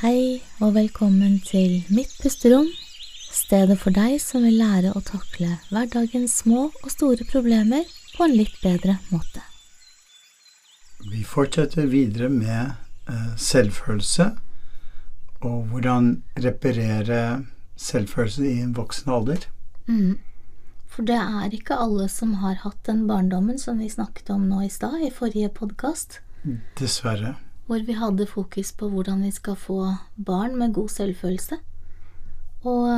Hei og velkommen til Mitt pusterom, stedet for deg som vil lære å takle hverdagens små og store problemer på en litt bedre måte. Vi fortsetter videre med eh, selvfølelse og hvordan reparere selvfølelse i en voksen alder. Mm. For det er ikke alle som har hatt den barndommen som vi snakket om nå i stad, i forrige podkast, Dessverre. Hvor vi hadde fokus på hvordan vi skal få barn med god selvfølelse. Og,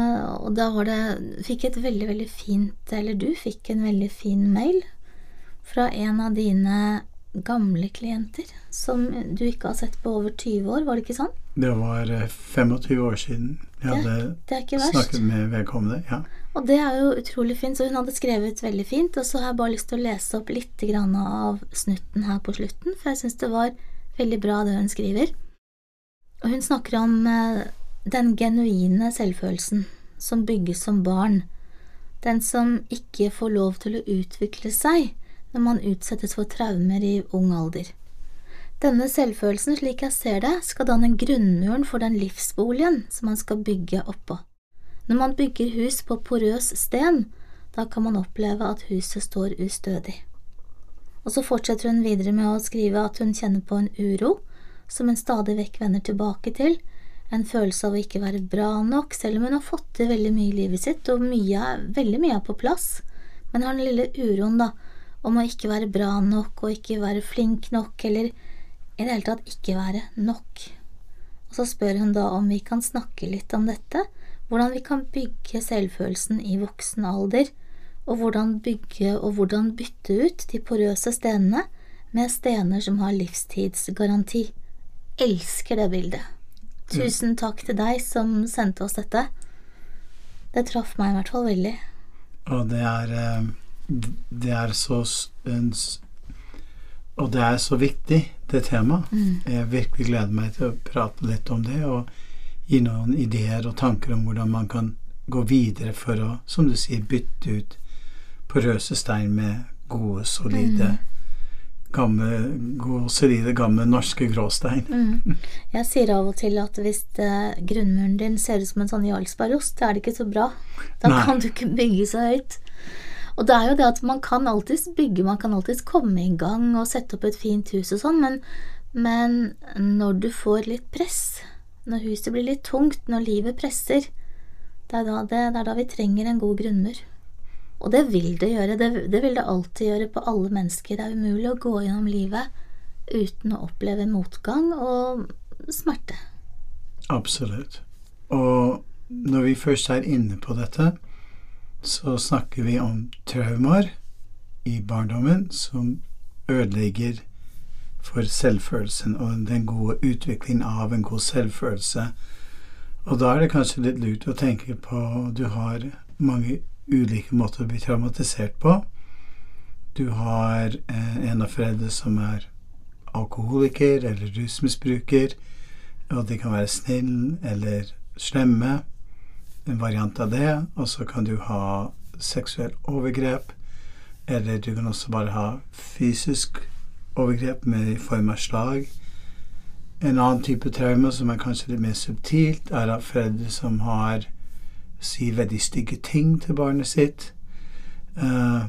og da var det Fikk et veldig, veldig fint Eller du fikk en veldig fin mail fra en av dine gamle klienter som du ikke har sett på over 20 år, var det ikke sånn? Det var eh, 25 år siden jeg hadde snakket med vedkommende. Ja. Og det er jo utrolig fint, så hun hadde skrevet veldig fint, og så har jeg bare lyst til å lese opp litt av snutten her på slutten, for jeg syns det var veldig bra det hun skriver. Og hun snakker om eh, den genuine selvfølelsen som bygges som barn, den som ikke får lov til å utvikle seg når man utsettes for traumer i ung alder. Denne selvfølelsen, slik jeg ser det, skal danne grunnmuren for den livsboligen som man skal bygge oppå. Når man bygger hus på porøs sten, da kan man oppleve at huset står ustødig. Og så fortsetter hun videre med å skrive at hun kjenner på en uro, som hun stadig vekk vender tilbake til, en følelse av å ikke være bra nok, selv om hun har fått til veldig mye i livet sitt, og mye, veldig mye er på plass, men har den lille uroen, da, om å ikke være bra nok og ikke være flink nok, eller i det hele tatt ikke være nok. Og så spør hun da om vi kan snakke litt om dette, hvordan vi kan bygge selvfølelsen i voksen alder, og hvordan bygge og hvordan bytte ut de porøse stenene med stener som har livstidsgaranti. Elsker det bildet. Tusen takk til deg som sendte oss dette. Det traff meg i hvert fall veldig. Og det er eh, Det er så Og det er så viktig, det temaet. Jeg virkelig gleder meg til å prate litt om det og gi noen ideer og tanker om hvordan man kan gå videre for å, som du sier, bytte ut porøse stein med gode, solide gamle, gode, solide, gamle norske gråstein. Mm. Jeg sier av og til at hvis det, grunnmuren din ser ut som en sånn jarlsbergost, da er det ikke så bra. Da Nei. kan du ikke bygge så høyt. Og det er jo det at man kan alltids bygge, man kan alltids komme i gang og sette opp et fint hus og sånn, men, men når du får litt press, når huset blir litt tungt, når livet presser, det er da, det, det er da vi trenger en god grunnmur. Og det vil det gjøre, det, det vil det alltid gjøre på alle mennesker. Det er umulig å gå gjennom livet uten å oppleve motgang og smerte. Absolutt. Og når vi først er inne på dette, så snakker vi om traumer i barndommen som ødelegger for selvfølelsen og den gode utviklingen av en god selvfølelse. Og da er det kanskje litt lurt å tenke på Du har mange ulike måter å bli traumatisert på. Du har eh, en av foreldre som er alkoholiker eller rusmisbruker, og de kan være snill eller slemme, en variant av det. Og så kan du ha seksuell overgrep, eller du kan også bare ha fysisk overgrep med i form av slag. En annen type traume som er kanskje litt mer subtilt, er av foreldre som har sier veldig stygge ting til barnet sitt. Eh,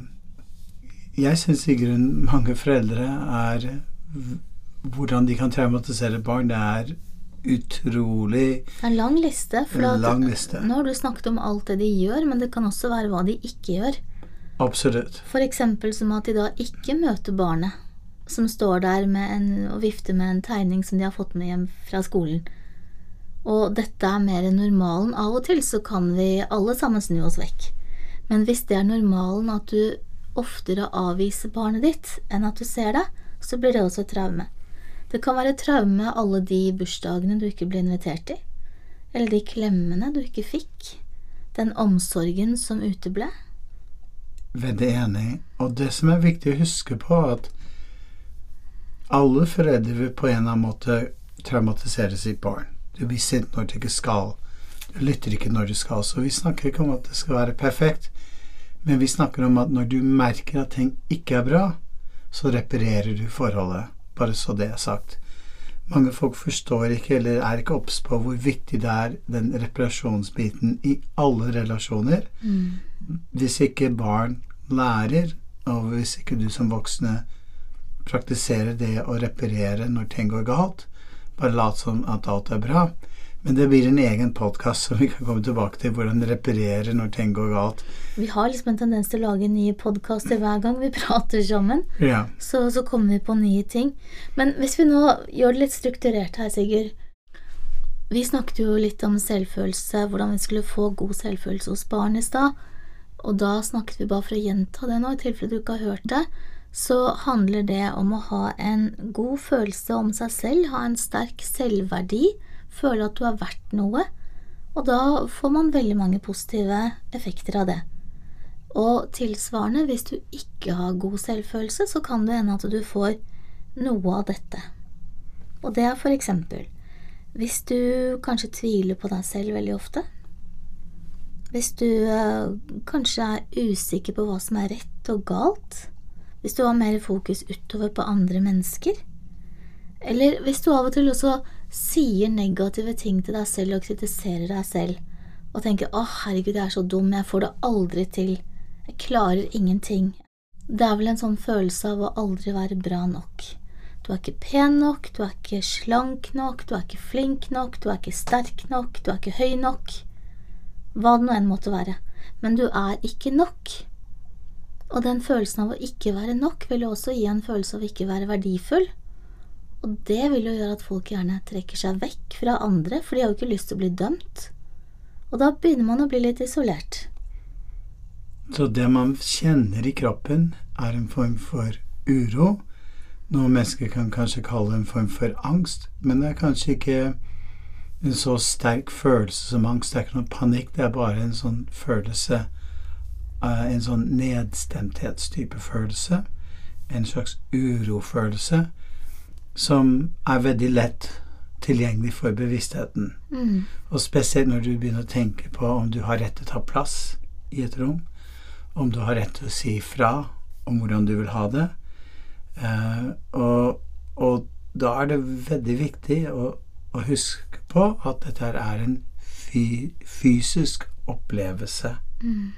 jeg syns i grunnen mange foreldre er Hvordan de kan traumatisere barn, det er utrolig en lang liste. For lang liste. Nå har du snakket om alt det de gjør, men det kan også være hva de ikke gjør. Absolutt. Eksempel som at de da ikke møter barnet som står der med en, og vifter med en tegning som de har fått med hjem fra skolen. Og dette er mer enn normalen. Av og til så kan vi alle sammen snu oss vekk. Men hvis det er normalen at du oftere avviser barnet ditt enn at du ser det, så blir det også et traume. Det kan være traume alle de bursdagene du ikke ble invitert til, eller de klemmene du ikke fikk, den omsorgen som uteble. Veldig enig. Og det som er viktig å huske på, at alle foreldre vil på en eller annen måte traumatisere sitt barn. Du blir sint når du ikke skal. Du lytter ikke når du skal. Så vi snakker ikke om at det skal være perfekt, men vi snakker om at når du merker at ting ikke er bra, så reparerer du forholdet. Bare så det er sagt. mange folk forstår ikke eller er ikke obs på hvor viktig det er den reparasjonsbiten i alle relasjoner. Hvis ikke barn lærer, og hvis ikke du som voksne praktiserer det å reparere når ting går galt, bare late som at alt er bra. Men det blir en egen podkast som vi kan komme tilbake til, hvordan reparere når ting går galt. Vi har liksom en tendens til å lage nye podkaster hver gang vi prater sammen. Ja. Så, så kommer vi på nye ting. Men hvis vi nå gjør det litt strukturert her, Sigurd. Vi snakket jo litt om selvfølelse, hvordan vi skulle få god selvfølelse hos barn i stad. Og da snakket vi bare for å gjenta det nå, i tilfelle du ikke har hørt det. Så handler det om å ha en god følelse om seg selv, ha en sterk selvverdi, føle at du er verdt noe. Og da får man veldig mange positive effekter av det. Og tilsvarende, hvis du ikke har god selvfølelse, så kan det hende at du får noe av dette. Og det er for eksempel hvis du kanskje tviler på deg selv veldig ofte. Hvis du eh, kanskje er usikker på hva som er rett og galt. Hvis du har mer fokus utover på andre mennesker. Eller hvis du av og til også sier negative ting til deg selv og kritiserer deg selv, og tenker 'Å, herregud, jeg er så dum, jeg får det aldri til', 'jeg klarer ingenting'. Det er vel en sånn følelse av å aldri være bra nok. Du er ikke pen nok, du er ikke slank nok, du er ikke flink nok, du er ikke sterk nok, du er ikke høy nok. Hva det nå enn måtte være. Men du er ikke nok. Og den følelsen av å ikke være nok vil jo også gi en følelse av å ikke være verdifull. Og det vil jo gjøre at folk gjerne trekker seg vekk fra andre, for de har jo ikke lyst til å bli dømt. Og da begynner man å bli litt isolert. Så det man kjenner i kroppen, er en form for uro. Noe mennesker kan kanskje kalle en form for angst, men det er kanskje ikke en så sterk følelse som angst. Det er ikke noe panikk, det er bare en sånn følelse En sånn nedstemthetstype følelse. En slags urofølelse som er veldig lett tilgjengelig for bevisstheten. Mm. Og spesielt når du begynner å tenke på om du har rett til å ta plass i et rom, om du har rett til å si fra om hvordan du vil ha det. Eh, og, og, da er det veldig viktig å, å, huske på at dette er en fy, fysisk opplevelse. Mm.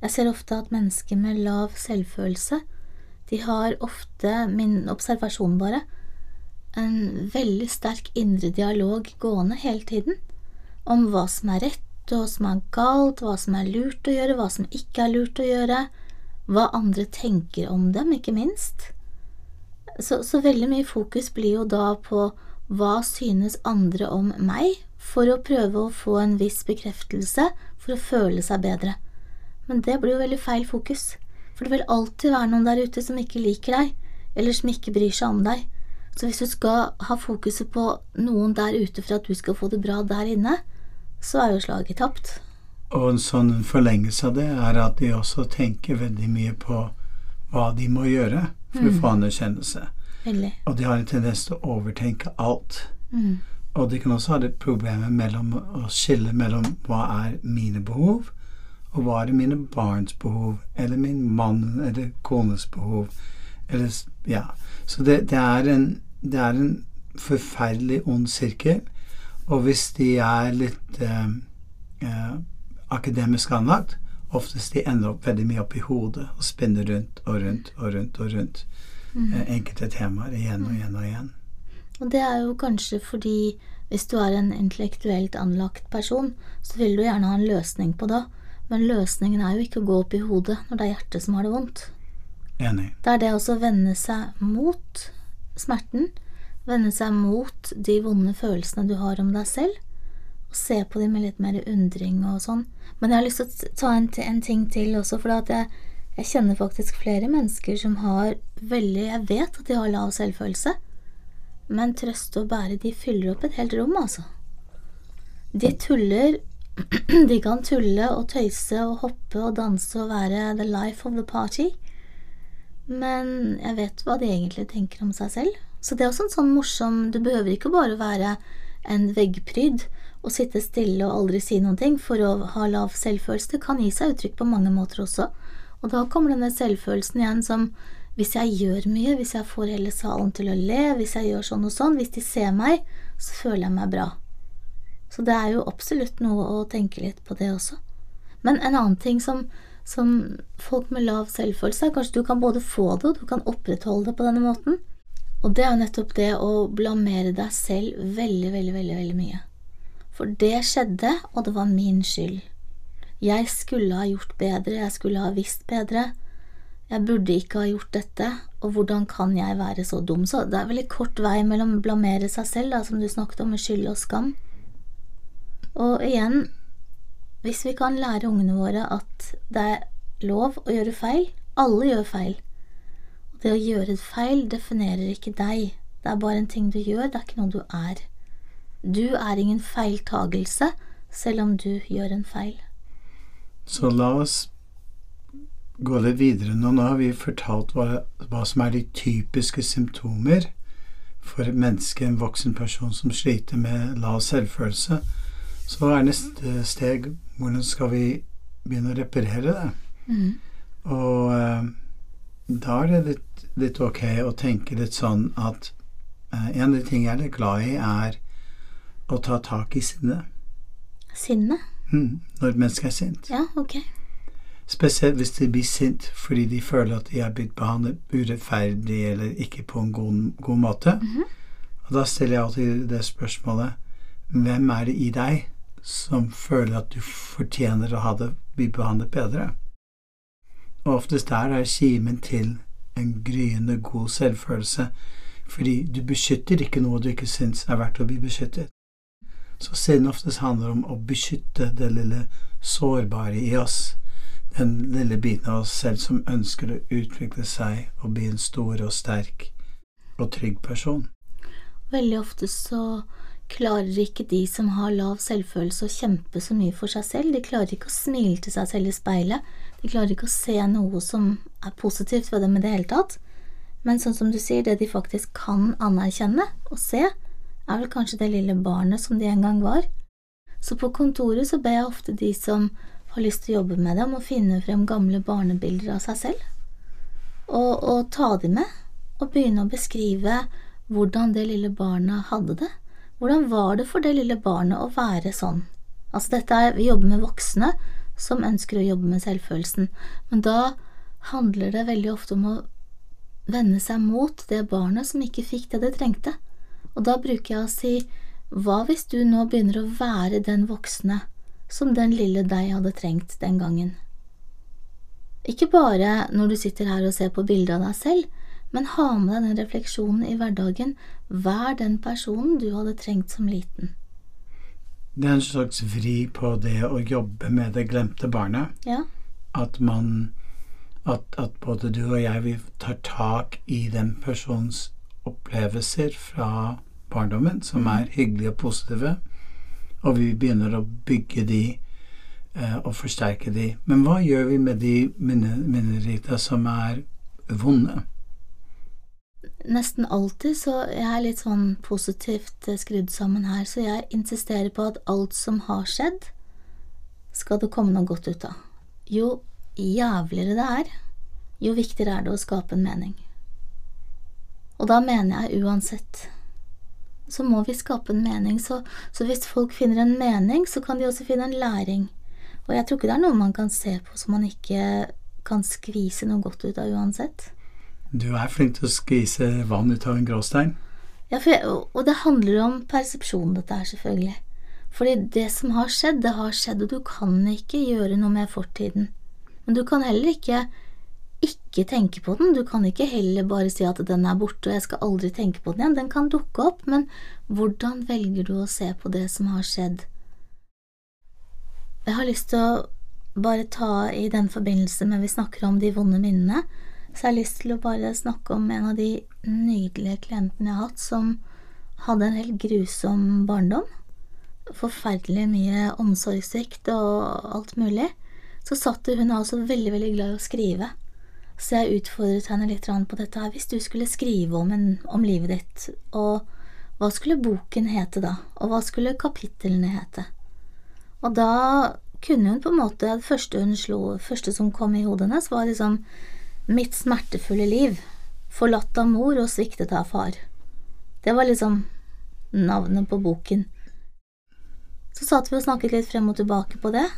Jeg ser ofte at mennesker med lav selvfølelse, de har ofte, min observasjon bare, en veldig sterk indre dialog gående hele tiden om hva som er rett og hva som er galt, hva som er lurt å gjøre, hva som ikke er lurt å gjøre, hva andre tenker om dem, ikke minst. Så, så veldig mye fokus blir jo da på hva synes andre om meg, for å prøve å få en viss bekreftelse for å føle seg bedre. Men det blir jo veldig feil fokus, for det vil alltid være noen der ute som ikke liker deg, eller som ikke bryr seg om deg. Så hvis du skal ha fokuset på noen der ute for at du skal få det bra der inne, så er jo slaget tapt. Og en sånn forlengelse av det er at de også tenker veldig mye på hva de må gjøre for mm. å få anerkjennelse. Veldig. Og de har en tendens til å overtenke alt. Mm. Og de kan også ha det problemet mellom å skille mellom hva er mine behov, og hva er mine barns behov, eller min mann eller kones behov. Eller, ja. Så det, det, er en, det, er en, forferdelig ond sirkel. Og hvis de er litt eh, eh, akademisk anlagt, oftest de ender opp veldig mye opp i hodet og spinner rundt og rundt og rundt og rundt mm. eh, enkelte temaer igjen og igjen og igjen. Og det er jo kanskje fordi hvis du er en intellektuelt anlagt person, så vil du gjerne ha en løsning på det. Men løsningen er jo ikke å gå opp i hodet når det er hjertet som har det vondt. Enig. Det er det å vende seg mot smerten, vende seg mot de vonde følelsene du har om deg selv, og se på dem med litt mer undring og sånn. Men jeg har lyst til å ta en, en ting til også, for jeg, jeg kjenner faktisk flere mennesker som har veldig Jeg vet at de har lav selvfølelse, men trøst og bære, de fyller opp et helt rom, altså. De tuller De kan tulle og tøyse og hoppe og danse og være the life of the party. Men jeg vet hva de egentlig tenker om seg selv. Så det er også en sånn morsom Du behøver ikke bare være en veggpryd og sitte stille og aldri si noen ting for å ha lav selvfølelse. Det kan gi seg uttrykk på mange måter også. Og da kommer denne selvfølelsen igjen som hvis jeg gjør mye, hvis jeg får hele salen til å le, hvis jeg gjør sånn og sånn, hvis de ser meg, så føler jeg meg bra. Så det er jo absolutt noe å tenke litt på det også. Men en annen ting som, som folk med lav selvfølelse er kanskje du kan både få det, og du kan opprettholde det på denne måten. Og det er jo nettopp det å blamere deg selv veldig, veldig, veldig, veldig mye. For det skjedde, og det var min skyld. Jeg skulle ha gjort bedre, jeg skulle ha visst bedre. Jeg burde ikke ha gjort dette, og hvordan kan jeg være så dum? Så det er veldig kort vei mellom blamere seg selv, da, som du snakket om, med skyld og skam. Og igjen, hvis vi kan lære ungene våre at det er lov å gjøre feil Alle gjør feil. Det å gjøre feil definerer ikke deg. Det er bare en ting du gjør, det er ikke noe du er. Du er ingen feiltagelse, selv om du gjør en feil. Så la oss gå litt videre nå. Nå har vi fortalt hva, hva som er de typiske symptomer for et menneske, en voksen person som sliter med lav selvfølelse. Så er neste steg hvordan skal vi begynne å reparere det? Mm. Og eh, da er det litt, litt, ok å tenke litt sånn at eh, en av de tingene jeg er litt glad i, er å ta tak i sinnet. Sinne? Mm, når et menneske er sint. Ja, ok. Spesielt hvis de blir sint fordi de føler at de er blitt behandlet urettferdig eller ikke på en god, god måte. Mm -hmm. Og da stiller jeg alltid det spørsmålet Hvem er det i deg som føler at du fortjener å ha det, bli behandlet bedre? Og oftest der er kimen til en gryende god selvfølelse, fordi du beskytter ikke noe du ikke syns er verdt å bli beskyttet. Så sinn oftest handler om å beskytte det lille sårbare i oss den lille biten av oss selv som ønsker å utvikle seg og bli en stor og sterk og trygg person. Veldig ofte så klarer ikke de som har lav selvfølelse å kjempe så mye for seg selv. De klarer ikke å smile til seg selv i speilet. De klarer ikke å se noe som er positivt ved dem i det hele tatt. Men sånn som du sier, det de faktisk kan anerkjenne og se, er vel kanskje det lille barnet som de en gang var. Så på kontoret så ber jeg ofte de som har lyst til å jobbe med det, om å finne frem gamle barnebilder av seg selv. Og, og ta dem med, og begynne å beskrive hvordan det lille barnet hadde det. Hvordan var det for det lille barnet å være sånn? Altså dette er, Vi jobber med voksne som ønsker å jobbe med selvfølelsen, men da handler det veldig ofte om å vende seg mot det barnet som ikke fikk det det trengte. Og da bruker jeg å si hva hvis du nå begynner å være den voksne som den lille deg hadde trengt den gangen. Ikke bare når du sitter her og ser på bildet av deg selv, men ha med deg den refleksjonen i hverdagen. Vær den personen du hadde trengt som liten. Det er en slags vri på det å jobbe med det glemte barnet. Ja. At man at, at, både du og jeg vi tar tak i den persons opplevelser fra barndommen, som mm. er hyggelige og positive, og vi begynner å bygge de eh, og forsterke de. Men hva gjør vi med de minnerita som er vonde? Nesten alltid så jeg er litt sånn positivt eh, skrudd sammen her, så jeg insisterer på at alt som har skjedd, skal det komme noe godt ut av. Jo jævligere det er, jo viktigere er det å skape en mening. Og da mener jeg uansett så må vi skape en mening. Så, så, hvis folk finner en mening, så kan de også finne en læring. Og jeg tror ikke det er noe man kan se på som man ikke kan skvise noe godt ut av uansett. Du er flink til å skvise vann ut av en gråstein. Ja, jeg, og det handler om persepsjon, dette her, selvfølgelig. Fordi det som har skjedd, det har skjedd, og du kan ikke gjøre noe med fortiden. Men du kan heller ikke ikke tenke på den. Du kan ikke heller bare si at den er borte og jeg skal aldri tenke på den igjen. Den kan dukke opp, men hvordan velger du å se på det som har skjedd? Jeg har lyst til å bare ta i den forbindelse med vi snakker om de vonde minnene, så jeg har lyst til å bare snakke om en av de nydelige klientene jeg har hatt, som hadde en helt grusom barndom. Forferdelig mye omsorgssvikt og alt mulig. Så satt hun også veldig, veldig glad i å skrive. Så jeg utfordret henne litt på dette her. Hvis du skulle skrive om, en, om livet ditt, og hva skulle boken hete da? Og hva skulle kapitlene hete? Og da kunne hun på en måte Det første første som kom i hodet hennes, var liksom Mitt smertefulle liv, forlatt av mor og sviktet av far. Det var liksom navnet på boken. Så satt vi og snakket litt frem og tilbake på det.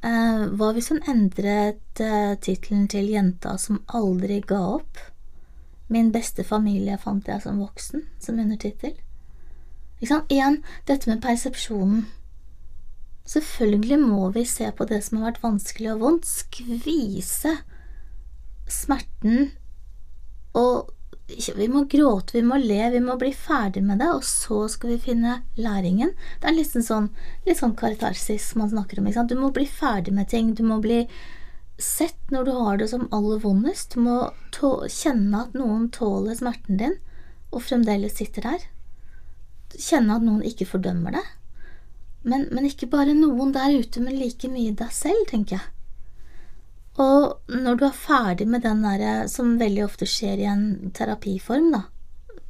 Eh, hva hvis hun endret eh, tittelen til Jenta som aldri ga opp? Min beste familie fant jeg som voksen, som undertittel. Igjen, dette med persepsjonen. Selvfølgelig må vi se på det som har vært vanskelig og vondt, skvise smerten og vi må gråte, vi må le, vi må bli ferdig med det, og så skal vi finne læringen. Det er litt sånn, litt sånn katarsis man snakker om. Du må bli ferdig med ting. Du må bli sett når du har det som aller vondest. Du må kjenne at noen tåler smerten din, og fremdeles sitter der. Kjenne at noen ikke fordømmer det. Men, men ikke bare noen der ute, men like mye deg selv, tenker jeg. Og når du er ferdig med den derre som veldig ofte skjer i en terapiform, da,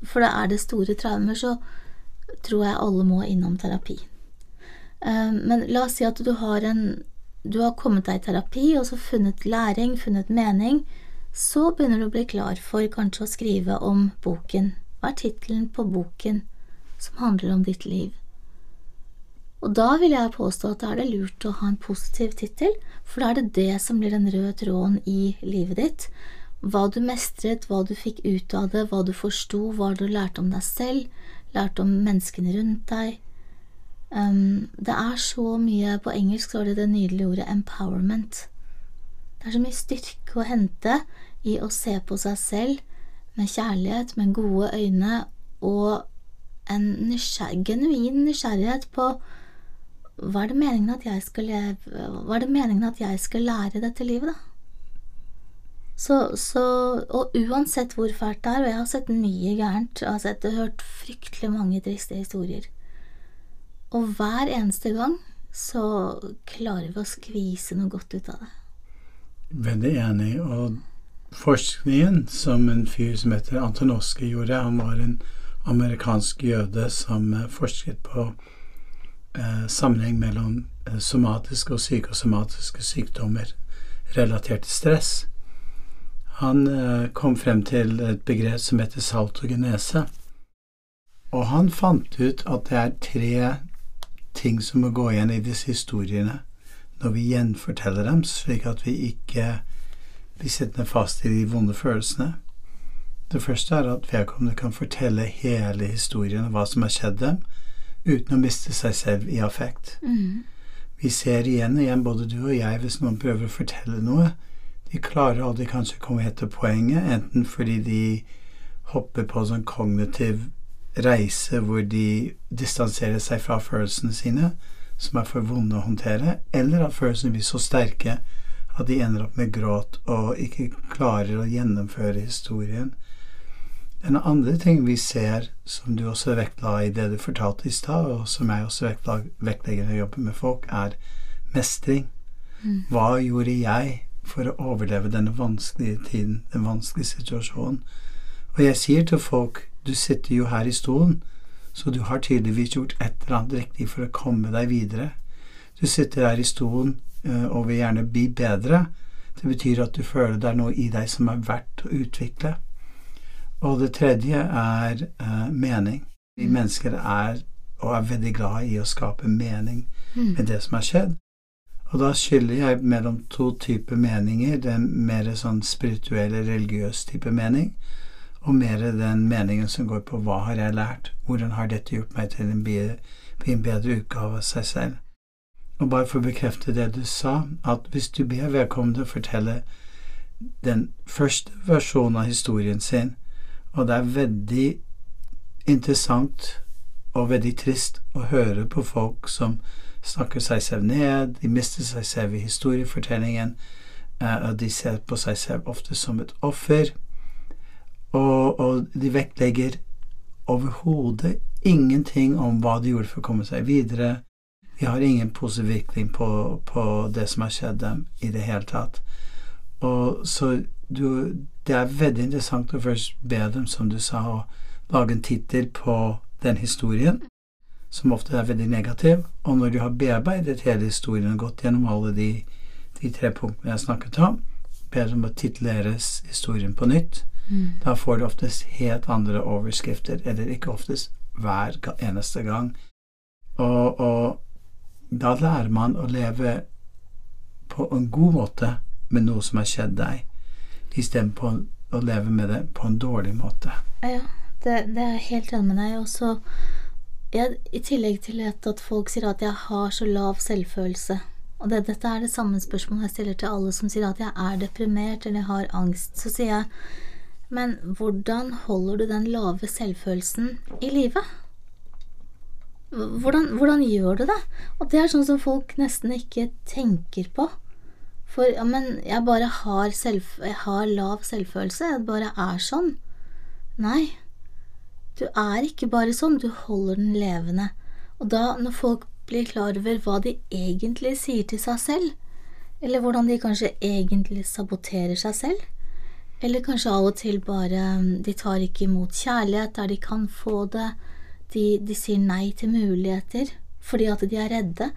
for det er det store traumer, så tror jeg alle må innom terapi. Eh, men la oss si at du har en Du har kommet deg i terapi og så funnet læring, funnet mening. Så begynner du å bli klar for kanskje å skrive om boken. Hva er tittelen på boken som handler om ditt liv? Og da vil jeg påstå at da er det lurt å ha en positiv tittel, for da er det det som blir den røde tråden i livet ditt. Hva du mestret, hva du fikk ut av det, hva du forsto, hva du lærte om deg selv, lærte om menneskene rundt deg. Um, det er så mye På engelsk står det det nydelige ordet empowerment. Det er så mye styrke å hente i å se på seg selv med kjærlighet, med gode øyne og en nysgjer genuin nysgjerrighet på hva er det meningen at jeg Hva er det meningen at jeg skal lære dette livet, da? Så, så, og uansett hvor fælt det er, og jeg har sett mye gærent, jeg har sett og hørt fryktelig mange triste historier, og hver eneste gang så klarer vi å skvise noe godt ut av det. Veldig enig. Og forskningen som en fyr som heter Antonoski gjorde, han var en amerikansk jøde som forsket på sammenheng mellom eh, somatiske og psykosomatiske sykdommer relatert til stress. Han eh, kom frem til et begrep som heter saltogenese. Og han fant ut at det er tre ting som må gå igjen i disse historiene når vi gjenforteller dem, slik at vi ikke blir sittende fast i de vonde følelsene. Det første er at vedkommende kan fortelle hele historien om hva som har skjedd dem, uten å miste seg selv i affekt. Mm. Vi ser igjen og igjen, både du og jeg, hvis noen prøver å fortelle noe, de klarer aldri kanskje å komme etter poenget, enten fordi de hopper på sånn kognitiv reise hvor de distanserer seg fra følelsene sine, som er for vonde å håndtere, eller at følelsene blir så sterke at de ender opp med gråt og ikke klarer å gjennomføre historien. Den andre ting vi ser, som du også vektla i det du fortalte i stad, og som jeg også vektlegger når jeg jobber med folk, er mestring. Mm. Hva gjorde jeg for å overleve denne vanskelige tiden, den vanskelige situasjonen? Og jeg sier til folk, du sitter jo her i stolen, så du har tydeligvis gjort et eller annet riktig for å komme deg videre. Du sitter her i stolen eh, og vil gjerne bli bedre. Det betyr at du føler det er noe i deg som er verdt å utvikle. Og det tredje er uh, mening. Vi mm. mennesker er og er veldig glad i å skape mening mm. med det som har skjedd. Og da skiller jeg mellom to typer meninger. Den mer sånn spirituelle, religiøs type mening, og mer den meningen som går på hva har jeg lært? Hvordan har dette gjort meg til en, bedre, en bedre utgave av seg selv? Og bare for å bekrefte det du sa, at hvis du ber vedkommende fortelle den første versjonen av historien sin, og det er veldig interessant og veldig trist å høre på folk som snakker seg selv ned, de mister seg selv i historiefortellingen, eh, og de ser på seg selv ofte som et offer, og, og de vektlegger overhodet ingenting om hva de gjorde for å komme seg videre. De har ingen positiv virkning på, på det som har skjedd dem i det hele tatt. Og så du, det er veldig interessant å først be dem, som du sa, å lage en tittel på den historien, som ofte er veldig negativ. Og når du har bearbeidet hele historien og gått gjennom alle de, de tre punktene jeg snakket om, ber dem å tituleres historien på nytt, Mm. da får du oftest helt andre overskrifter, eller ikke oftest hver eneste gang. Og, og da lærer man å leve på en god måte med noe som har skjedd deg, istedenfor å leve med det på en dårlig måte. Ja, det, det er jeg helt enig med deg. Og jeg, I tillegg til at, folk sier at jeg har så lav selvfølelse Og det, dette er det samme spørsmålet jeg stiller til alle som sier at jeg er deprimert eller har angst. Så sier jeg Men hvordan holder du den lave selvfølelsen i live? Hvordan, hvordan gjør du det? Og det er sånn som folk nesten ikke tenker på. For ja, men jeg bare har, selv, jeg har lav selvfølelse. Jeg bare er sånn. Nei, du er ikke bare sånn, du holder den levende. Og da, når folk blir klar over hva de egentlig sier til seg selv, eller hvordan de kanskje egentlig saboterer seg selv, eller kanskje av og til bare de tar ikke imot kjærlighet der de kan få det, de, de sier nei til muligheter fordi at de er redde.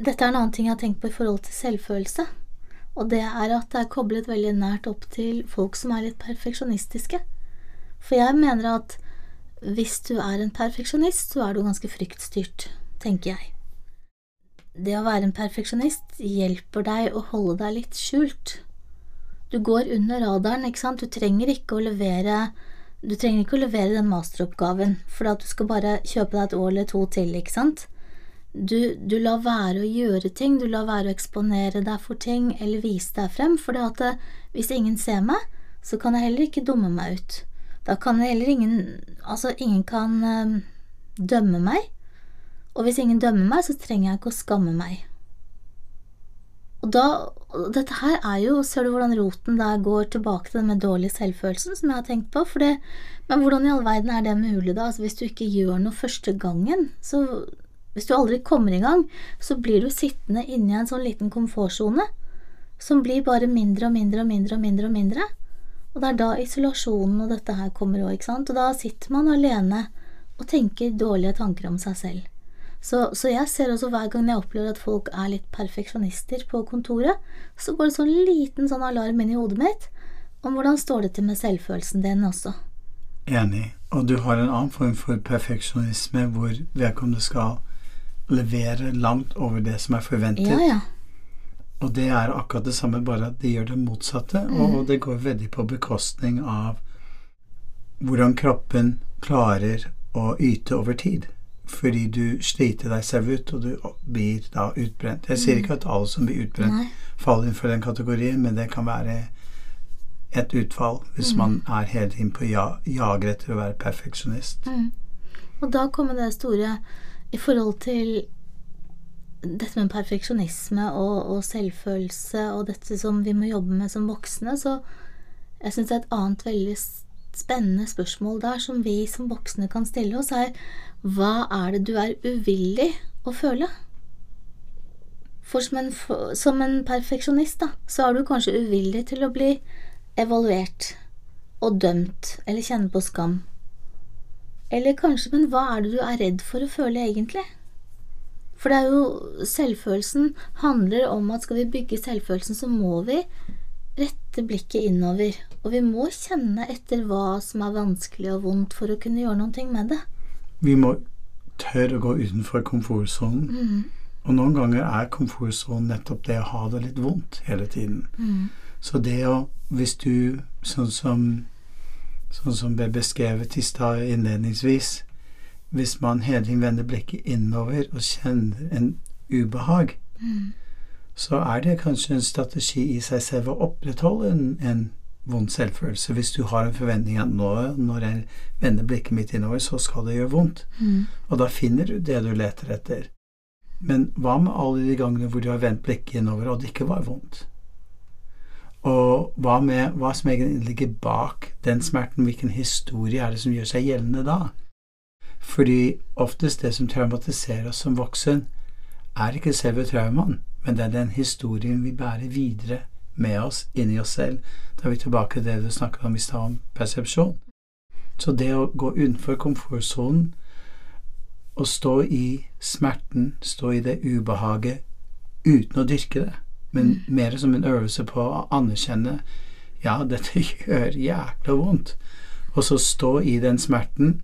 Dette er en annen ting jeg har tenkt på i forhold til selvfølelse, og det er at det er koblet veldig nært opp til folk som er litt perfeksjonistiske. For jeg mener at hvis du er en perfeksjonist, så er du ganske fryktstyrt, tenker jeg. Det å være en perfeksjonist hjelper deg å holde deg litt skjult. Du går under radaren, ikke sant, du trenger ikke å levere trenger ikke å levere den masteroppgaven, for du skal bare kjøpe deg et år eller to til, ikke sant? Du, du lar være å gjøre ting, du lar være å eksponere deg for ting eller vise deg frem, for det at eh, hvis ingen ser meg, så kan jeg heller ikke dumme meg ut. Da kan heller ingen Altså, ingen kan øh, dømme meg, og hvis ingen dømmer meg, så trenger jeg ikke å skamme meg. Og da og Dette her er jo Ser du hvordan roten der går tilbake til den med dårlig selvfølelsen, som jeg har tenkt på? For det, men hvordan i all verden er det mulig, da? Altså, hvis du ikke gjør noe første gangen, så Hvis du aldri kommer i gang, så blir du sittende inni en sånn liten komfortsone som blir bare mindre og mindre og mindre og mindre og mindre. Og det er da isolasjonen og dette her kommer òg, ikke sant. Og da sitter man alene og tenker dårlige tanker om seg selv. Så, så, jeg ser også hver gang jeg opplever at folk er litt perfeksjonister på kontoret, så går det sånn liten sånn alarm inn i hodet mitt om hvordan står det til med selvfølelsen din også. Enig. Og du har en annen form for perfeksjonisme hvor vedkommende skal levere langt over det som er forventet. Ja, ja. Og det er akkurat det samme, bare at de gjør det motsatte, Mm. og det går veldig på bekostning av hvordan kroppen klarer å yte over tid. Fordi du sliter deg selv ut, og du blir da utbrent. Jeg sier ikke at alle som blir utbrent, Nei. faller innenfor den kategorien, men det kan være et utfall hvis man er hele tiden på ja, jager etter å være perfeksjonist. Mm. Og da kommer det store i forhold til dette med perfeksjonisme og, og selvfølelse og dette som vi må jobbe med som voksne, så jeg syns et annet veldig spennende spørsmål der som vi som voksne kan stille oss, er hva er det du er uvillig å føle? For som en, som en perfeksjonist, da, så er du kanskje uvillig til å bli evaluert og dømt eller kjenne på skam. Eller kanskje, men hva er det du er redd for å føle egentlig? For det er jo Selvfølelsen handler om at skal vi bygge selvfølelsen, så må vi rette blikket innover. Og vi må kjenne etter hva som er vanskelig og vondt for å kunne gjøre noe med det. Vi må tørre å gå utenfor komfortsonen. Og noen ganger er komfortsonen nettopp det å ha det litt vondt hele tiden. Så det å Hvis du, sånn som, sånn som ble beskrevet i stad innledningsvis Hvis man hele tiden vender blikket innover og kjenner en ubehag, så er det kanskje en strategi i seg selv å opprettholde en, en vond selvfølelse. Hvis du har en forventning at nå, når jeg vender blikket mitt innover, så skal det gjøre vondt. Og da finner du det du leter etter. Men hva med alle de gangene hvor du har vendt blikket innover, og det ikke var vondt? Og hva med hva som egentlig ligger bak den smerten? Hvilken historie er det som gjør seg gjeldende da? Fordi oftest det som traumatiserer oss som voksen, er ikke selve traumaen, men det er den historien vi bærer videre med oss inni oss selv. Da er vi tilbake til det du snakket om i stad, om persepsjon. Så det å gå utenfor komfortsonen og stå i smerten, stå i det ubehaget uten å dyrke det, men mer som en øvelse på å anerkjenne ja, dette gjør jækla vondt. Og så stå i den smerten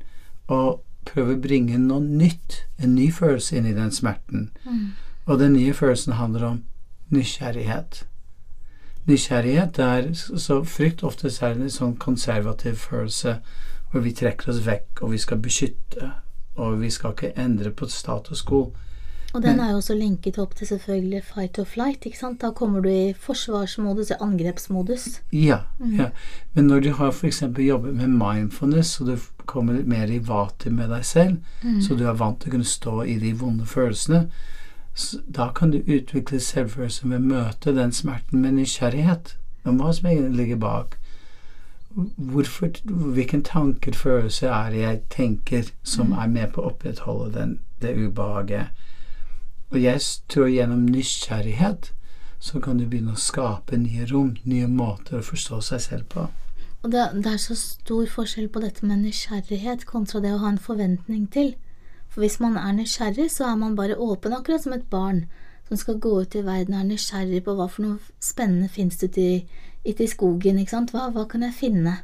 og prøve å bringe noe nytt, en ny følelse inn i den smerten. Og den nye følelsen handler om nysgjerrighet. Nysgjerrighet er så frykt ofte særlig er det en sånn konservativ følelse hvor vi trekker oss vekk, og vi skal beskytte, og vi skal ikke endre på status quo. Og den er jo også linket opp til selvfølgelig fight or flight. ikke sant? Da kommer du i forsvarsmodus, i angrepsmodus. Ja, ja. Men når du har f.eks. jobbet med mindfulness, og du kommer litt mer i vater med deg selv, så du er vant til å kunne stå i de vonde følelsene, da kan du utvikle selvfølelse ved å møte den smerten med nysgjerrighet om hva som egentlig ligger bak. Hvorfor, hvilken tanker, følelser er det jeg tenker som er med på å opprettholde den, det ubehaget? Og jeg tror gjennom nysgjerrighet så kan du begynne å skape nye rom, nye måter å forstå seg selv på. Og det, det er så stor forskjell på dette med nysgjerrighet kontra det å ha en forventning til. For hvis man er nysgjerrig, så er man bare åpen, akkurat som et barn som skal gå ut i verden og er nysgjerrig på hva for noe spennende fins ute i, i skogen, ikke sant. Hva, hva kan jeg finne?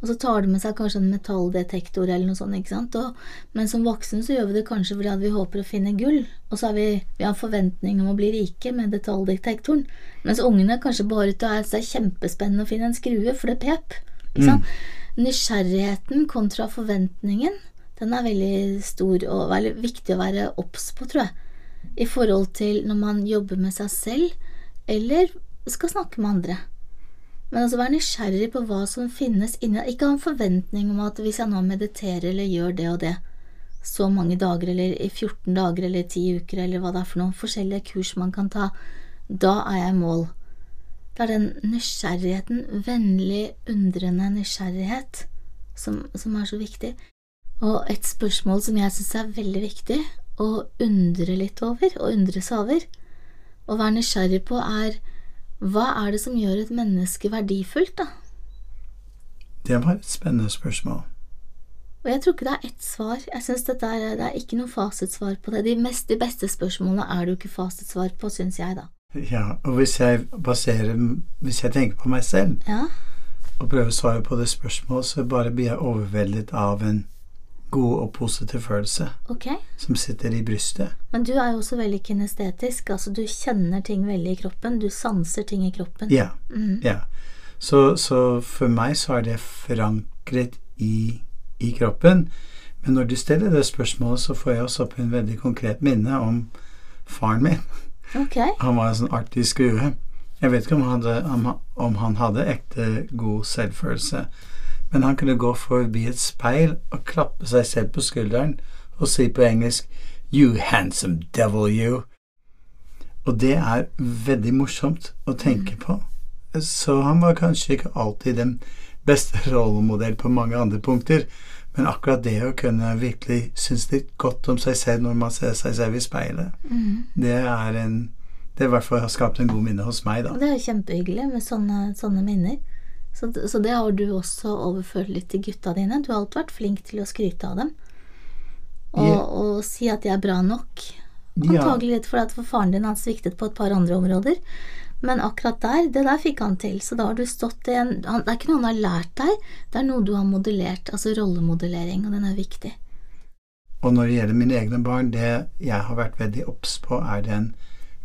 Og så tar de med seg kanskje en metalldetektor eller noe sånt, ikke sant. Og, men som voksen så gjør vi det kanskje fordi at vi håper å finne gull, og så har vi, vi har en forventning om å bli rike med detaljdetektoren. Mens ungene kanskje bare ut og er så er kjempespennende å finne en skrue, for det pep. Ikke sant? Nysgjerrigheten kontra forventningen, den er veldig stor og veldig viktig å være obs på, tror jeg. I forhold til når man jobber med seg selv, eller skal snakke med andre. Men altså være nysgjerrig på hva som finnes inni Ikke ha en forventning om at hvis jeg nå mediterer eller gjør det og det så mange dager, eller i 14 dager eller 10 uker, eller hva det er for noen forskjellige kurs man kan ta, da er jeg i mål. Det er den nysgjerrigheten, vennlig, undrende nysgjerrighet, som, som er så viktig. Og et spørsmål som jeg syns er veldig viktig å undre litt over, og undre seg over, å være nysgjerrig på, er hva er det som gjør et menneske verdifullt, da? Det var et spennende spørsmål. Og jeg tror ikke det er ett svar. Jeg synes dette er, Det er ikke noe fasitsvar på det. De, mest, de beste spørsmålene er det jo ikke fasitsvar på, syns jeg, da. Ja, og hvis jeg baserer Hvis jeg tenker på meg selv Ja, og prøver å svare på det spørsmålet, så bare blir jeg overveldet av en god og positiv følelse okay. som sitter i brystet. Men du er jo også veldig kinestetisk. Altså, du kjenner ting veldig i kroppen. Du sanser ting i kroppen. Ja. Mm. ja. Så, så for meg så er det forankret i, i kroppen. Men når du stiller det spørsmålet, så får jeg også opp en veldig konkret minne om faren min. Okay. Han var en sånn artig skrue. Jeg vet ikke om han, hadde, om, om han hadde ekte god selvfølelse, men han kunne gå forbi et speil og klappe seg selv på skulderen og si på engelsk You handsome devil, you. Og det er veldig morsomt å tenke på. Så han var kanskje ikke alltid den beste rollemodell på mange andre punkter, men akkurat det å kunne virkelig synes litt godt om seg selv når man ser seg selv i speilet, mm. det er en Det i hvert fall har skapt en god minne hos meg, da. Det er jo kjempehyggelig med sånne, sånne minner. Så, så det har du også overført litt til gutta dine. Du har alltid vært flink til å skryte av dem. Og, yeah. og si at de er bra nok. Antagelig litt fordi at for faren din han sviktet på et par andre områder. Men akkurat der, det der fikk han til. Så da har du stått i en han, Det er ikke noe han har lært deg, det er noe du har modellert. Altså rollemodellering, og den er viktig. Og når det gjelder mine egne barn, det jeg har vært veldig obs på, er den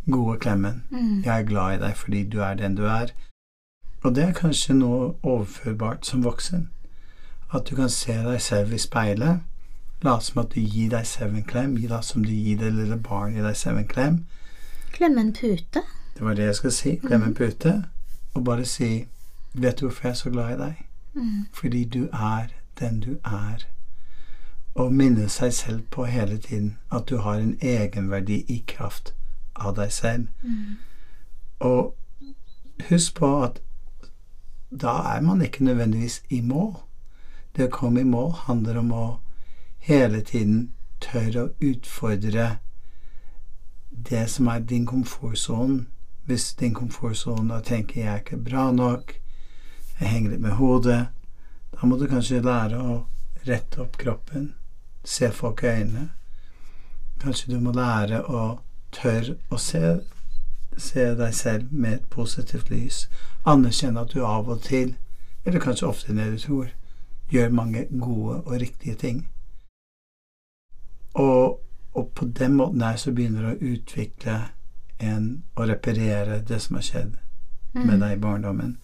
gode klemmen. Mm. Jeg er glad i deg fordi du er den du er. Og det er kanskje noe overførbart som voksen. At du kan se deg selv i speilet, late som at du gir deg selv en klem, late som du gir det lille barnet i deg selv en klem. Klemme en pute. Det var det jeg skulle si. Klemme en pute. Og bare si Vet du hvorfor jeg er så glad i deg? Mm. Fordi du er den du er. Og minne seg selv på hele tiden at du har en egenverdi i kraft av deg selv. Mm. Og husk på at da er man ikke nødvendigvis i mål. Det å komme i mål handler om å hele tiden tørre å utfordre det som er din komfortsone. Hvis din komfortsone da tenker jeg er ikke bra nok, jeg henger litt med hodet, da må du kanskje lære å rette opp kroppen, se folk i øynene. Kanskje du må lære å tørre å se se deg selv med et positivt lys. Anerkjenne at du av og til, eller kanskje ofte enn du tror, gjør mange gode og riktige ting. Og, og på den måten her så begynner du å utvikle en å reparere det som har skjedd med deg i barndommen.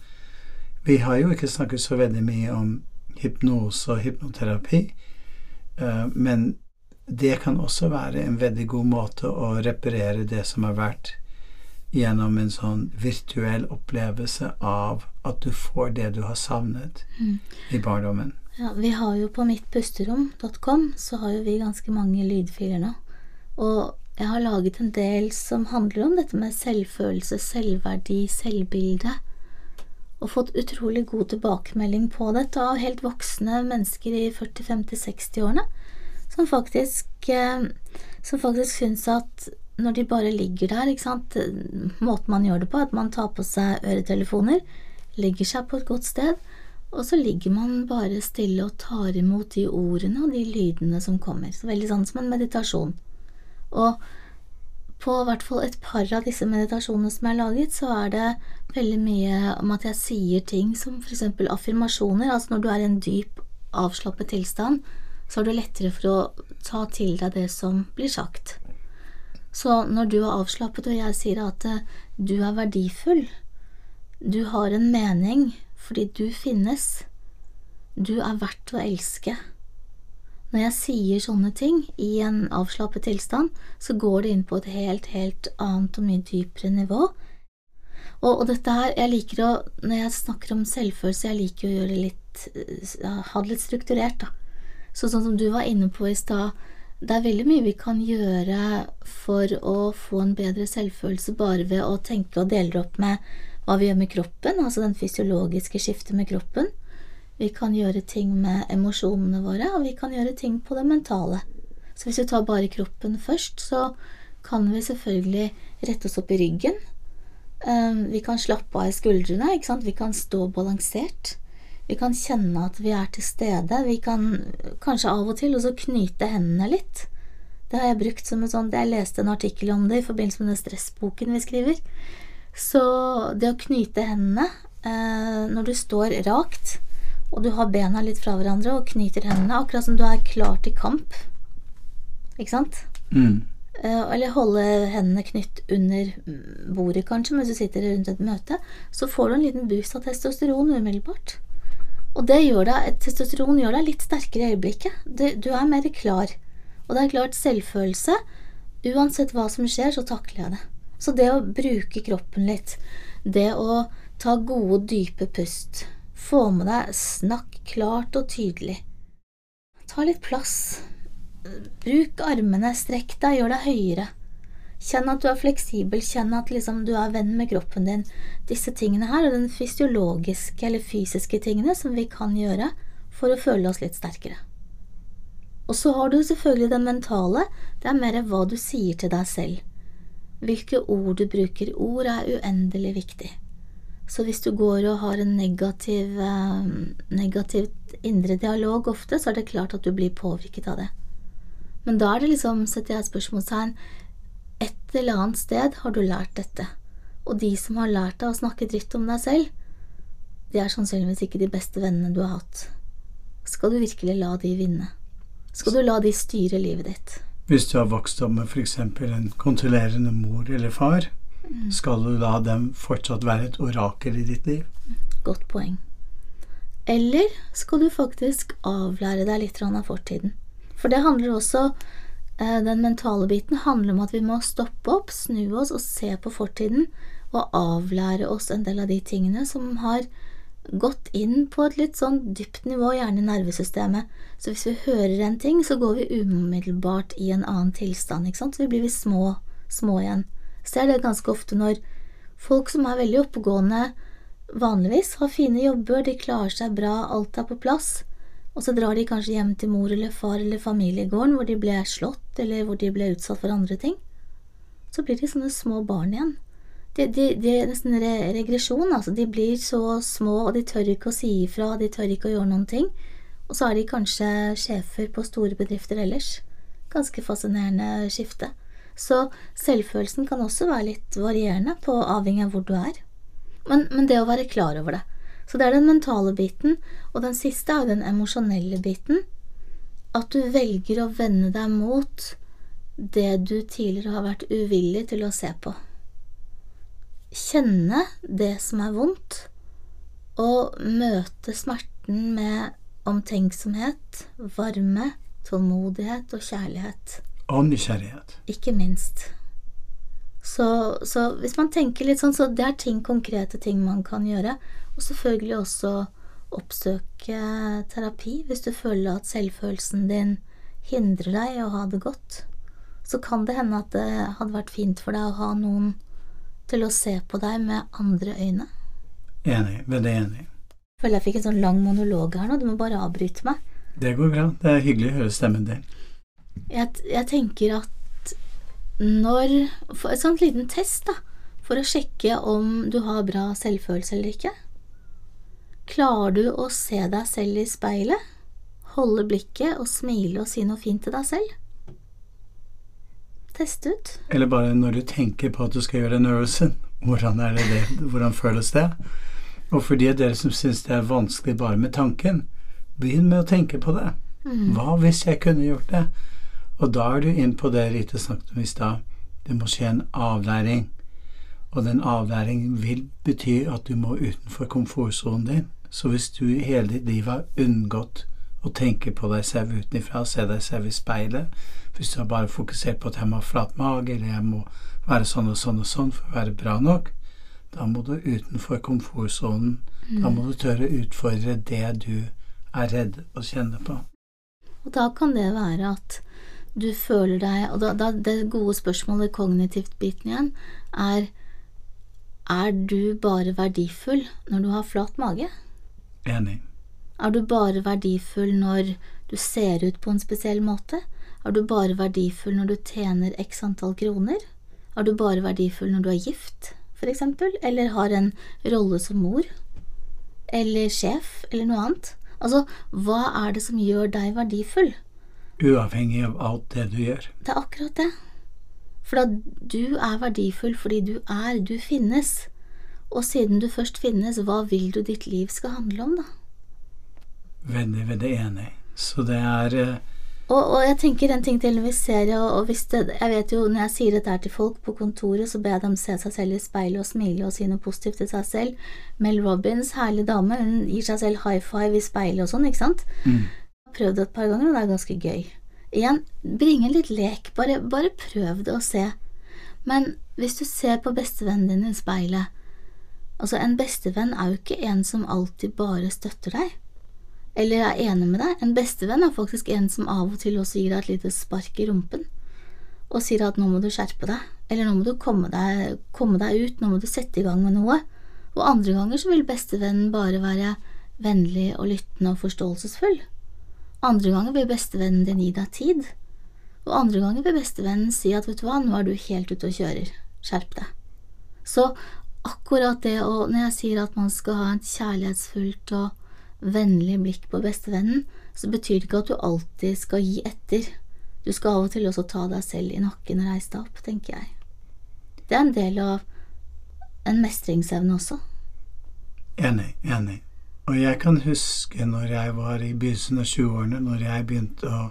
Vi har jo ikke snakket så veldig mye om hypnose og hypnoterapi, eh, men det kan også være en veldig god måte å reparere det som har vært gjennom en sånn virtuell opplevelse av at du får det du har savnet Mm. i barndommen. Ja, vi har jo på mittpusterom.com så har jo vi ganske mange lydfiler nå. Og jeg har laget en del som handler om dette med selvfølelse, selvverdi, selvbilde. Og fått utrolig god tilbakemelding på dette av helt voksne mennesker i 40-50-60-årene. Som faktisk, eh, som faktisk syns at når de bare ligger der, ikke sant Måten man gjør det på, at man tar på seg øretelefoner, legger seg på et godt sted, og så ligger man bare stille og tar imot de ordene og de lydene som kommer. Så veldig sånn som en meditasjon. Og på hvert fall et par av disse meditasjonene som jeg har laget, så er det veldig mye om at jeg sier ting som eksempel affirmasjoner. Altså når du er i en dyp, avslappet tilstand, så er det lettere for å ta til deg det som blir sagt. Så når du er avslappet og jeg sier at eh, du er verdifull, du har en mening fordi du finnes, du er verdt å elske. Når jeg sier sånne ting i en avslappet tilstand, så går det inn på et helt, helt annet og mye dypere nivå. Og, og dette her, jeg liker å, når jeg snakker om selvfølelse, jeg liker å gjøre litt, ha det litt strukturert, da. Så sånn som du var inne på i stad, det er veldig mye vi kan gjøre for å få en bedre selvfølelse bare ved å tenke og dele opp med hva vi gjør med kroppen, altså den fysiologiske skiftet med kroppen. Vi kan gjøre ting med emosjonene våre, og vi kan gjøre ting på det mentale. Så hvis vi tar bare kroppen først, så kan vi selvfølgelig rette oss opp i ryggen. Um, Vi kan slappe av i skuldrene, vi kan stå balansert. Vi kan kjenne at vi er til stede. Vi kan kanskje av og til også knyte hendene litt. Det har jeg brukt som en sånn Jeg leste en artikkel om det i forbindelse med den stressboken vi skriver. Så det å knyte hendene eh, når du står rakt, og du har bena litt fra hverandre og knyter hendene, akkurat som du er klar til kamp, ikke sant? Mm. Eh, Eller holde hendene knytt under bordet, kanskje, mens du sitter rundt et møte, så får du en liten boost av testosteron umiddelbart. Og det gjør deg, testosteron gjør deg litt sterkere i øyeblikket. Du, du er mer klar. Og det er klart, selvfølelse Uansett hva som skjer, så takler jeg det. Så det å bruke kroppen litt, det å ta gode, dype pust, få med deg snakk klart og tydelig, ta litt plass, bruk armene, strekk deg, gjør deg høyere. Kjenn at du er fleksibel, kjenn at liksom du er venn med kroppen din. Disse tingene her er den fysiologiske eller fysiske tingene som vi kan gjøre for å føle oss litt sterkere. Og så har du selvfølgelig det mentale, det er mer hva du sier til deg selv. Hvilke ord du bruker. Ord er uendelig viktig. Så hvis du går og har en negativ, eh, negativ indre dialog ofte, så er det klart at du blir påvirket av det. Men da er det liksom, setter jeg et spørsmålstegn, et eller annet sted har du lært dette. Og de som har lært deg å snakke dritt om deg selv, de er sannsynligvis ikke de beste vennene du har hatt. Skal du virkelig la de vinne? Skal du la de styre livet ditt? Hvis du har vokst opp med f.eks. en kontrollerende mor eller far, skal du la dem fortsatt være et orakel i ditt liv? Godt poeng. Eller skal du faktisk avlære deg litt av fortiden? For det handler også Den mentale biten handler om at vi må stoppe opp, snu oss og se på fortiden og avlære oss en del av de tingene som har gått inn på et litt sånn dypt nivå, gjerne i nervesystemet. Så hvis vi hører en ting, så går vi umiddelbart i en annen tilstand, ikke sant. Så blir vi små, små igjen. Ser det ganske ofte når folk som er veldig oppegående, vanligvis har fine jobber, de klarer seg bra, alt er på plass, og så drar de kanskje hjem til mor eller far eller familiegården hvor de ble slått, eller hvor de ble utsatt for andre ting. Så blir de sånne små barn igjen. De, de, de er nesten re regresjon, altså. De blir så små, og de tør ikke å si ifra, de tør ikke å gjøre noen ting. Og så er de kanskje sjefer på store bedrifter ellers. Ganske fascinerende skifte. Så selvfølelsen kan også være litt varierende, på avhengig av hvor du er. Men, men det å være klar over det. Så det er den mentale biten, og den siste er den emosjonelle biten. At du velger å vende deg mot det du tidligere har vært uvillig til å se på. Kjenne det som er vondt, og møte smerten med omtenksomhet, varme, tålmodighet og kjærlighet. Og nysgjerrighet. Ikke minst. Så, så, hvis man tenker litt sånn, så det er ting, konkrete ting man kan gjøre. Og selvfølgelig også oppsøke terapi hvis du føler at selvfølelsen din hindrer deg i å ha det godt. Så kan det hende at det hadde vært fint for deg å ha noen til å se på deg med andre øyne. Enig. Veldig enig. Jeg Føler jeg fikk en sånn lang monolog her nå, du må bare avbryte meg. Det går bra. Det er hyggelig å høre stemmen din. Jeg, jeg tenker at når for Et sånt liten test, da, for å sjekke om du har bra selvfølelse eller ikke. Klarer du å se deg selv i speilet, holde blikket og smile og si noe fint til deg selv? Test ut. Eller bare når du tenker på at du skal gjøre en øvelse, Hvordan, er det det? Hvordan føles det? Og for de av dere som syns det er vanskelig bare med tanken, begynn med å tenke på det. Hva hvis jeg kunne gjort det? Og da er du inn på det Rite snakket om i stad. Det må skje en avlæring. Og den avlæringen vil bety at du må utenfor komfortsonen din. Så hvis du hele ditt liv har unngått å tenke på deg selv utenfra, se deg selv i speilet, hvis du har bare fokusert på at jeg må ha flat mage, eller jeg må være sånn og sånn og sånn for å være bra nok, da må du utenfor komfortsonen. Da må du tørre å utfordre det du er redd å kjenne på. Og da kan det være at du føler deg Og da, da det gode spørsmålet, kognitivt biten igjen, er Er du bare verdifull når du har flat mage? Enig. Er du bare verdifull når du ser ut på en spesiell måte? Er du bare verdifull når du tjener x antall kroner? Er du bare verdifull når du er gift, for eksempel, eller har en rolle som mor? Eller sjef, eller noe annet? Altså, hva er det som gjør deg verdifull? Uavhengig av alt det du gjør. Det er akkurat det. For da du er verdifull fordi du er, du finnes. Og siden du først finnes, hva vil du ditt liv skal handle om, da? Veldig, veldig enig. Så det er eh, Og, og jeg tenker en ting til når vi ser og, og hvis det, Jeg vet jo når jeg sier dette her til folk på kontoret, så ber jeg dem se seg selv i speilet og smile og si noe positivt til seg selv. Mel Robbins, herlig dame, hun gir seg selv high five i speilet og sånn, ikke sant? mm, Prøv det et par ganger, og det er ganske gøy. Igjen, bring inn litt lek, bare, bare prøv det og se. Men hvis du ser på bestevennen din i speilet Altså, en bestevenn er jo ikke en som alltid bare støtter deg, eller er enig med deg. En bestevenn er faktisk en som av og til også gir deg et lite spark i rumpen, og sier at nå må du skjerpe deg, eller nå må du komme deg, komme deg ut, nå må du sette i gang med noe. Og andre ganger så vil bestevennen bare være vennlig og lyttende og forståelsesfull. Andre ganger vil bestevennen din gi deg tid, og andre ganger vil bestevennen si at vet du hva, nå er du helt ute og kjører, skjerp deg. Så akkurat det å, når jeg sier at man skal ha et kjærlighetsfullt og vennlig blikk på bestevennen, så betyr det ikke at du alltid skal gi etter. Du skal av og til også ta deg selv i nakken og reise deg opp, tenker jeg. Det er en del av en mestringsevne også. enig. Enig. Og jeg kan huske når jeg var i begynnelsen av 20-årene, når jeg begynte å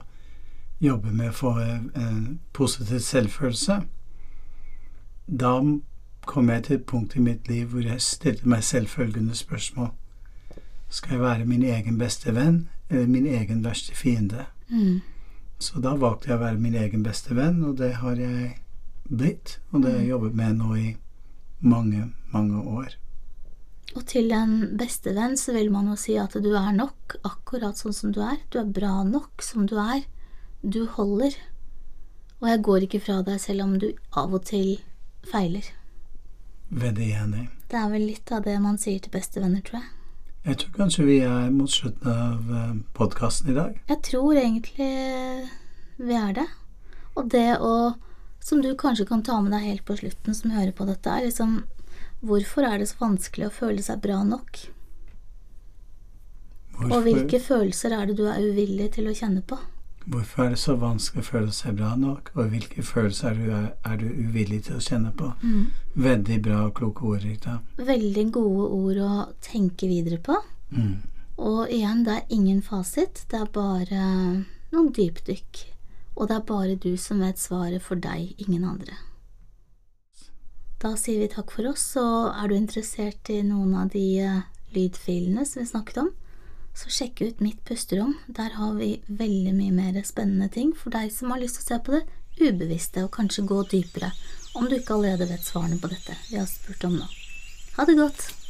jobbe med å få en positiv selvfølelse. Da kom jeg til et punkt i mitt liv hvor jeg stilte meg selv følgende spørsmål. Skal jeg være min egen beste venn eller min egen verste fiende? Mm. Så da valgte jeg å være min egen beste venn, og det har jeg blitt. Og det har jeg jobbet med nå i mange, mange år. Og til en bestevenn så vil man jo si at du er nok, akkurat sånn som du er. Du er bra nok som du er. Du holder. Og jeg går ikke fra deg selv om du av og til feiler. Veldig enig. Det er vel litt av det man sier til bestevenner, tror jeg. Jeg tror kanskje vi er mot slutten av podkasten i dag. Jeg tror egentlig vi er det. Og det å, som du kanskje kan ta med deg helt på slutten, som hører på dette, er liksom Hvorfor er det så vanskelig å føle seg bra nok? Hvorfor, Og hvilke følelser er det du er uvillig til å kjenne på? Hvorfor er det så vanskelig å føle seg bra nok, og hvilke følelser er du, er du uvillig til å kjenne på? Mm. Veldig bra og kloke ord, Rita. Veldig gode ord å tenke videre på. Mm. Og igjen, det er ingen fasit, det er bare noen dypdykk. Og det er bare du som vet svaret for deg, ingen andre. Da sier vi takk for oss, og er du interessert i noen av de eh, lydfilene som vi snakket om, så sjekk ut Mitt pusterom. Der har vi veldig mye mer spennende ting for deg som har lyst til å se på det ubevisste, og kanskje gå dypere, om du ikke allerede vet svarene på dette vi har spurt om nå. Ha det godt!